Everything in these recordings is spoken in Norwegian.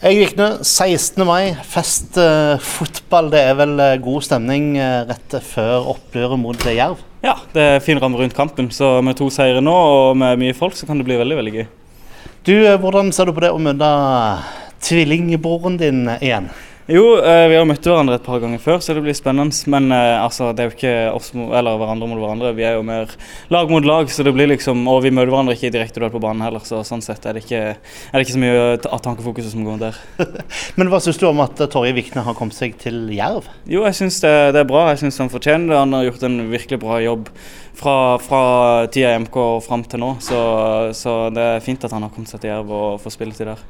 Jeg gikk nå 16. mai, fest, uh, fotball. Det er vel uh, god stemning uh, rett før oppgjøret mot Jerv? Ja, det er fin ramme rundt kampen. Så med to seire nå og med mye folk, så kan det bli veldig veldig gøy. Du, Hvordan ser du på det å møte tvillingbroren din igjen? Jo, eh, vi har møtt hverandre et par ganger før, så det blir spennende. Men eh, altså, det er jo ikke oss eller hverandre mot hverandre. Vi er jo mer lag mot lag, så det blir liksom Og vi møter hverandre ikke i direkte duell på banen heller, så sånn sett er det ikke, er det ikke så mye av tankefokuset som går der. Men hva syns du om at eh, Torje Vikne har kommet seg til Jerv? Jo, jeg syns det, det er bra. Jeg syns han fortjener det. Han har gjort en virkelig bra jobb fra, fra tida i MK og fram til nå. Så, så det er fint at han har kommet seg til Jerv og får spilletid der.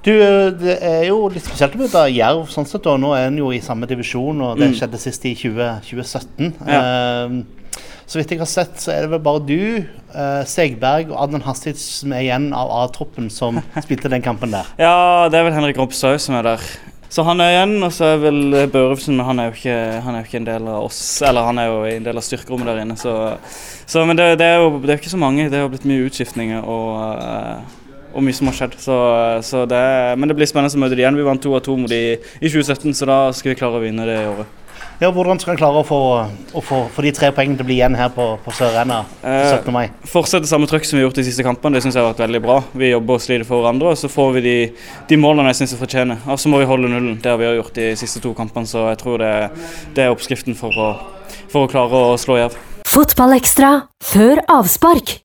Du, Det er jo litt spesielt å møte Jerv sånn sett, da, nå er en jo i samme divisjon, og det Mm. skjedde sist i 20, 2017. Ja. Eh, så vidt jeg har sett, så er det vel bare du, eh, Segberg og Adnan Hastic som er igjen av A-troppen som spilte den kampen der. Ja, det er vel Henrik Ropstad som er der. Så han er igjen, og så er vel Børufsen, men han er ikke, han er jo ikke en del av oss. Eller han er jo en del av styrkerommet der inne, så, så Men det, det, er jo det er ikke så mange. Det har blitt mye utskiftninger og, eh, og mye som har skjedd. Så, så det, men det blir spennende å møte dem igjen. Vi vant to av to mot dem i 2017, så da skal vi klare å vinne det i året. Ja, Hvordan skal en klare å få, å få, få de tre poengene til å bli igjen her på, på Sør-Arena Eh, 17. mai? Fortsette samme trøkk som vi har gjort de siste kampene, det syns jeg har vært veldig bra. Vi jobber og sliter for hverandre, og så får vi de, de målene jeg syns vi fortjener. Og så må vi holde nullen. Det har vi gjort de siste to kampene, så jeg tror det, det er oppskriften for å, for å klare å slå Jerv. Fotballekstra før avspark.